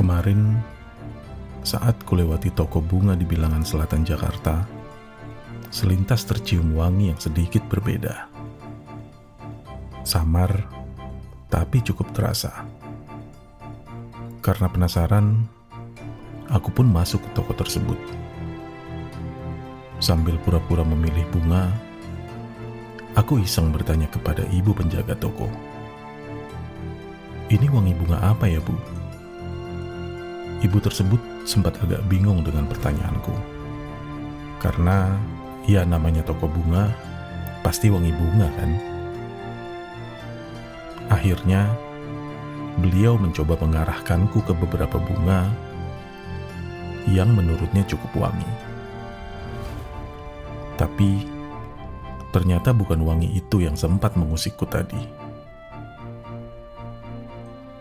Kemarin, saat kulewati toko bunga di bilangan selatan Jakarta, selintas tercium wangi yang sedikit berbeda. Samar, tapi cukup terasa. Karena penasaran, aku pun masuk ke toko tersebut. Sambil pura-pura memilih bunga, aku iseng bertanya kepada ibu penjaga toko. Ini wangi bunga apa ya, Bu? Ibu tersebut sempat agak bingung dengan pertanyaanku. Karena ya namanya toko bunga, pasti wangi bunga kan? Akhirnya, beliau mencoba mengarahkanku ke beberapa bunga yang menurutnya cukup wangi. Tapi, ternyata bukan wangi itu yang sempat mengusikku tadi.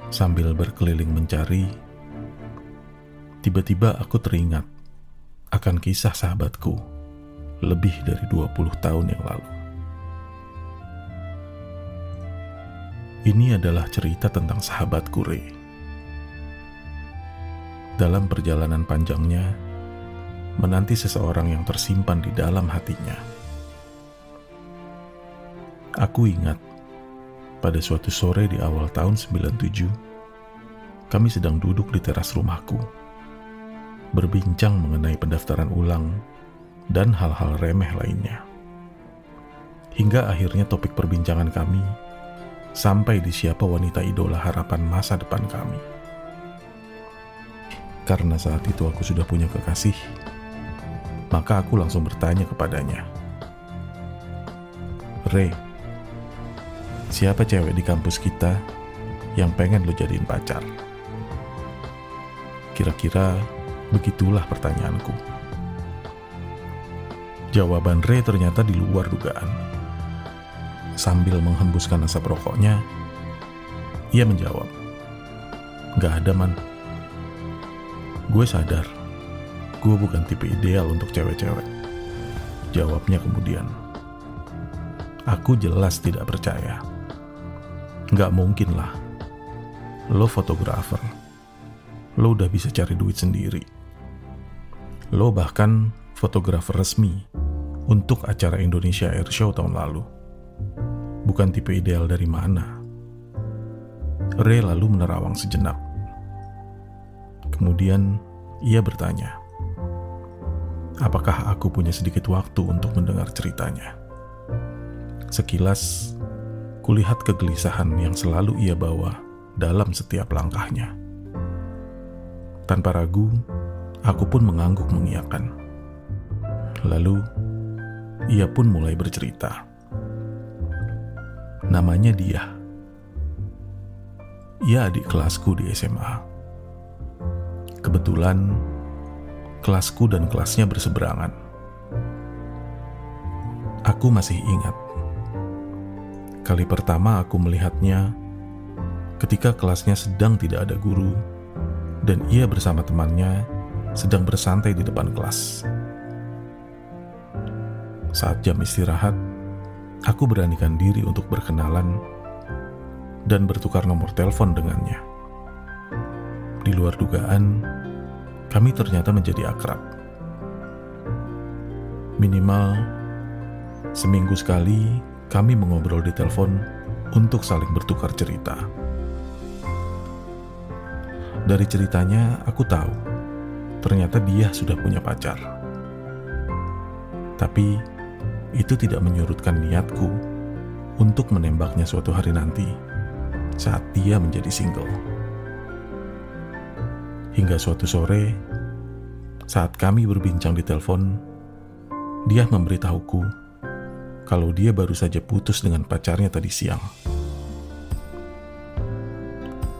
Sambil berkeliling mencari, tiba-tiba aku teringat akan kisah sahabatku lebih dari 20 tahun yang lalu. Ini adalah cerita tentang sahabatku Ray. Dalam perjalanan panjangnya, menanti seseorang yang tersimpan di dalam hatinya. Aku ingat pada suatu sore di awal tahun 97, kami sedang duduk di teras rumahku, berbincang mengenai pendaftaran ulang dan hal-hal remeh lainnya. Hingga akhirnya topik perbincangan kami sampai di siapa wanita idola harapan masa depan kami. Karena saat itu aku sudah punya kekasih, maka aku langsung bertanya kepadanya. Ray, siapa cewek di kampus kita yang pengen lo jadiin pacar? Kira-kira begitulah pertanyaanku. Jawaban Ray ternyata di luar dugaan. Sambil menghembuskan asap rokoknya, ia menjawab, Gak ada man. Gue sadar, gue bukan tipe ideal untuk cewek-cewek. Jawabnya kemudian. Aku jelas tidak percaya. Gak mungkin lah. Lo fotografer. Lo udah bisa cari duit sendiri. Lo bahkan fotografer resmi untuk acara Indonesia Air Show tahun lalu. Bukan tipe ideal dari mana. Ray lalu menerawang sejenak. Kemudian ia bertanya, apakah aku punya sedikit waktu untuk mendengar ceritanya. Sekilas, kulihat kegelisahan yang selalu ia bawa dalam setiap langkahnya. Tanpa ragu, aku pun mengangguk mengiyakan. Lalu, ia pun mulai bercerita. Namanya dia. Ia adik kelasku di SMA. Kebetulan, kelasku dan kelasnya berseberangan. Aku masih ingat Kali pertama aku melihatnya ketika kelasnya sedang tidak ada guru dan ia bersama temannya sedang bersantai di depan kelas. Saat jam istirahat, aku beranikan diri untuk berkenalan dan bertukar nomor telepon dengannya. Di luar dugaan, kami ternyata menjadi akrab. Minimal seminggu sekali kami mengobrol di telepon untuk saling bertukar cerita. Dari ceritanya, aku tahu ternyata dia sudah punya pacar. Tapi itu tidak menyurutkan niatku untuk menembaknya suatu hari nanti saat dia menjadi single. Hingga suatu sore, saat kami berbincang di telepon, dia memberitahuku kalau dia baru saja putus dengan pacarnya tadi siang.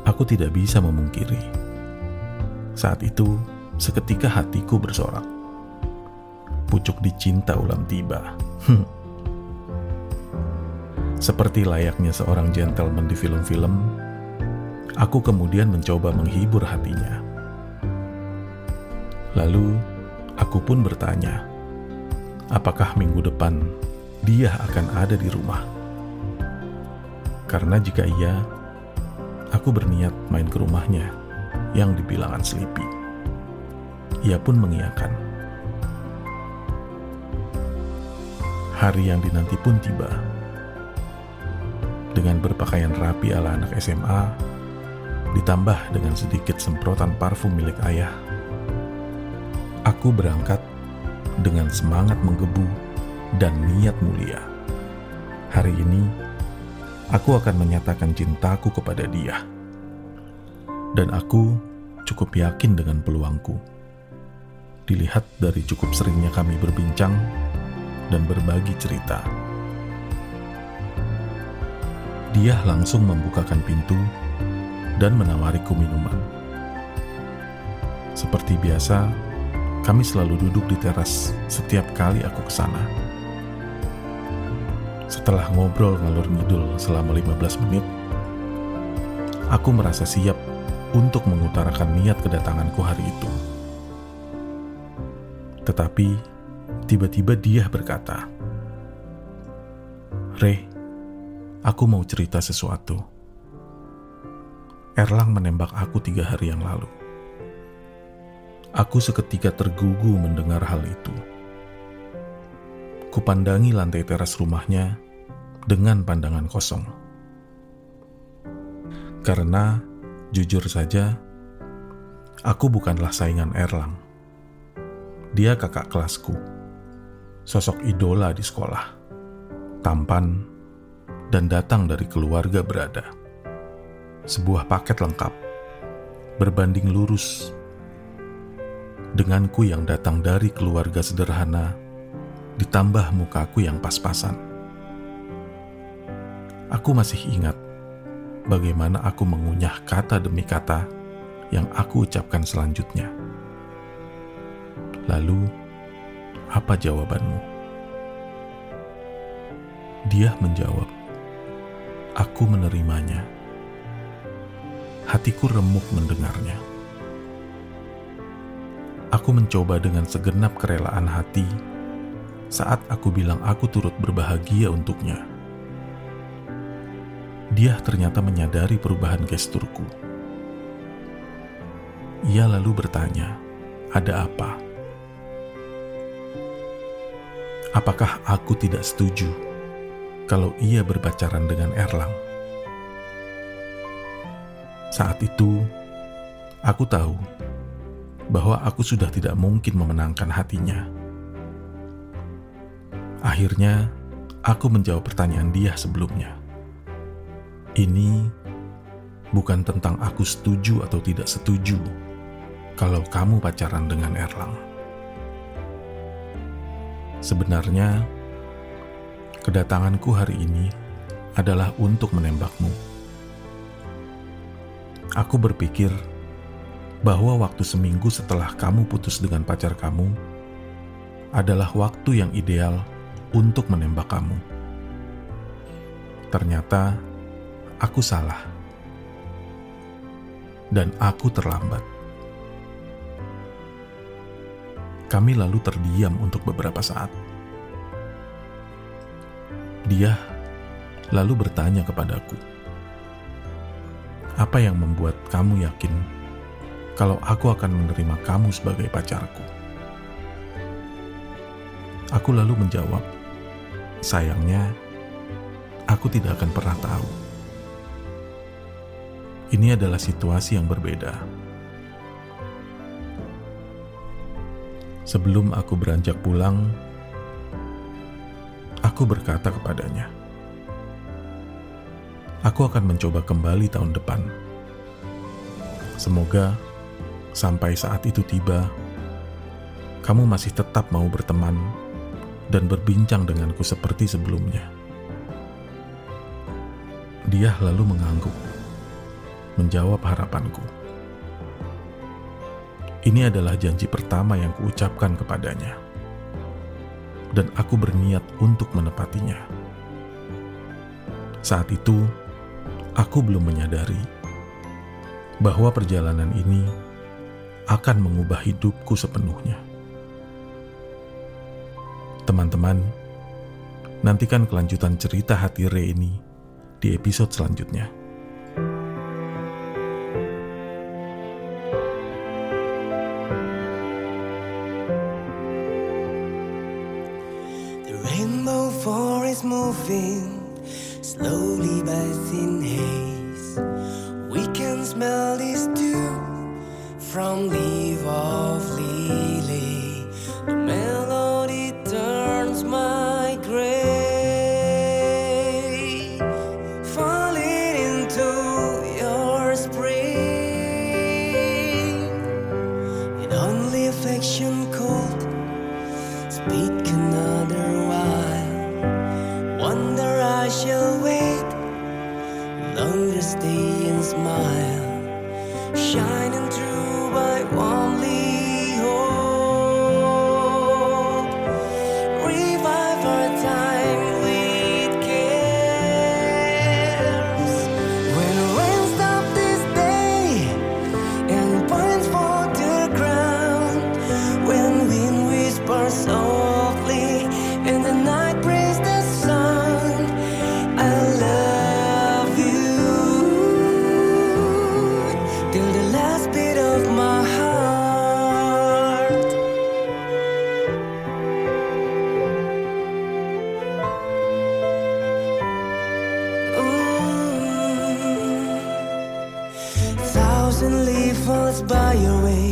Aku tidak bisa memungkiri. Saat itu, seketika hatiku bersorak. Pucuk dicinta ulam tiba. Seperti layaknya seorang gentleman di film-film, aku kemudian mencoba menghibur hatinya. Lalu, aku pun bertanya, apakah minggu depan dia akan ada di rumah. Karena jika iya, aku berniat main ke rumahnya yang dibilangan Sleepy. Ia pun mengiyakan. Hari yang dinanti pun tiba. Dengan berpakaian rapi ala anak SMA, ditambah dengan sedikit semprotan parfum milik ayah, aku berangkat dengan semangat menggebu dan niat mulia. Hari ini, aku akan menyatakan cintaku kepada dia. Dan aku cukup yakin dengan peluangku. Dilihat dari cukup seringnya kami berbincang dan berbagi cerita. Dia langsung membukakan pintu dan menawariku minuman. Seperti biasa, kami selalu duduk di teras setiap kali aku ke sana. Setelah ngobrol ngalur ngidul selama 15 menit, aku merasa siap untuk mengutarakan niat kedatanganku hari itu. Tetapi tiba-tiba dia berkata, "Re, aku mau cerita sesuatu. Erlang menembak aku tiga hari yang lalu. Aku seketika tergugu mendengar hal itu. Kupandangi lantai teras rumahnya dengan pandangan kosong. Karena Jujur saja, aku bukanlah saingan Erlang. Dia kakak kelasku, sosok idola di sekolah, tampan, dan datang dari keluarga berada. Sebuah paket lengkap, berbanding lurus denganku yang datang dari keluarga sederhana, ditambah mukaku yang pas-pasan. Aku masih ingat bagaimana aku mengunyah kata demi kata yang aku ucapkan selanjutnya. Lalu, apa jawabanmu? Dia menjawab, "Aku menerimanya." Hatiku remuk mendengarnya. Aku mencoba dengan segenap kerelaan hati saat aku bilang aku turut berbahagia untuknya dia ternyata menyadari perubahan gesturku. Ia lalu bertanya, "Ada apa?" Apakah aku tidak setuju kalau ia berpacaran dengan Erlang? Saat itu, aku tahu bahwa aku sudah tidak mungkin memenangkan hatinya. Akhirnya, aku menjawab pertanyaan dia sebelumnya. Ini bukan tentang aku setuju atau tidak setuju kalau kamu pacaran dengan Erlang. Sebenarnya, kedatanganku hari ini adalah untuk menembakmu. Aku berpikir bahwa waktu seminggu setelah kamu putus dengan pacar kamu adalah waktu yang ideal untuk menembak kamu. Ternyata, aku salah, dan aku terlambat. Kami lalu terdiam untuk beberapa saat. Dia lalu bertanya kepadaku, "Apa yang membuat kamu yakin kalau aku akan menerima kamu sebagai pacarku?" Aku lalu menjawab, "Sayangnya, aku tidak akan pernah tahu." Ini adalah situasi yang berbeda. Sebelum aku beranjak pulang, aku berkata kepadanya, "Aku akan mencoba kembali tahun depan. Semoga sampai saat itu tiba, kamu masih tetap mau berteman dan berbincang denganku seperti sebelumnya." Dia lalu mengangguk menjawab harapanku. Ini adalah janji pertama yang kuucapkan kepadanya, dan aku berniat untuk menepatinya. Saat itu, aku belum menyadari bahwa perjalanan ini akan mengubah hidupku sepenuhnya. Teman-teman, nantikan kelanjutan cerita hati Re ini di episode selanjutnya. is moving slowly by thin haze. We can smell this dew from leaf of leaf. Mother's Day and smile shining through my warmly.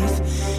breath